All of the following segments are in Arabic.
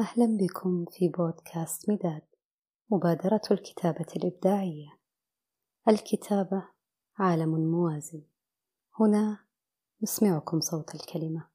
أهلا بكم في بودكاست مداد مبادرة الكتابة الإبداعية. الكتابة عالم موازي هنا نسمعكم صوت الكلمة.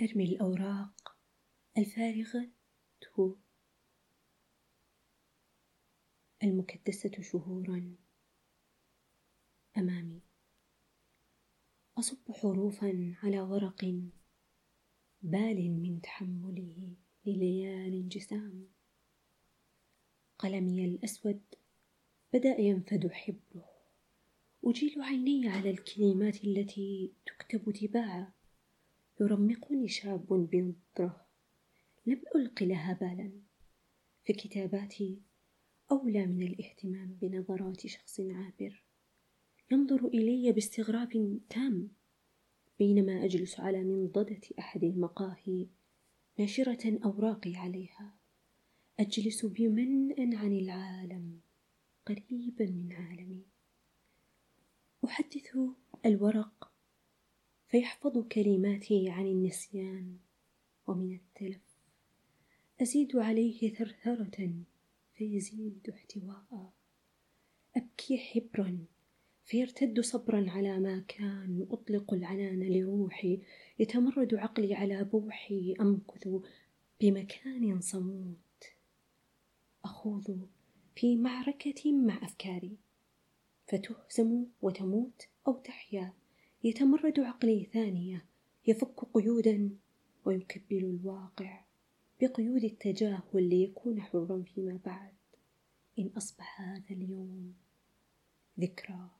أرمي الأوراق الفارغة المكدسة شهورا أمامي. أصب حروفا على ورق بال من تحمله لليال جسام قلمي الأسود بدأ ينفد حبره أجيل عيني على الكلمات التي تكتب تباعا يرمقني شاب بنظرة لم ألق لها بالا. فكتاباتي أولى من الاهتمام بنظرات شخص عابر. ينظر إلي باستغراب تام بينما أجلس على منضدة أحد المقاهي ناشرة أوراقي عليها. أجلس بمنأ عن العالم قريبا من عالمي. أحدث الورق فيحفظ كلماتي عن النسيان ومن التلف. أزيد عليه ثرثرة فيزيد احتواء. أبكي حبرا فيرتد صبرا على ما كان. أطلق العنان لروحي يتمرد عقلي على بوحي. أمكث بمكان صموت. أخوض في معركة مع أفكاري فتهزم وتموت أو تحيا. يتمرد عقلي ثانية يفك قيودا ويكبل الواقع بقيود التجاهل ليكون حرا فيما بعد. إن أصبح هذا اليوم ذكرى.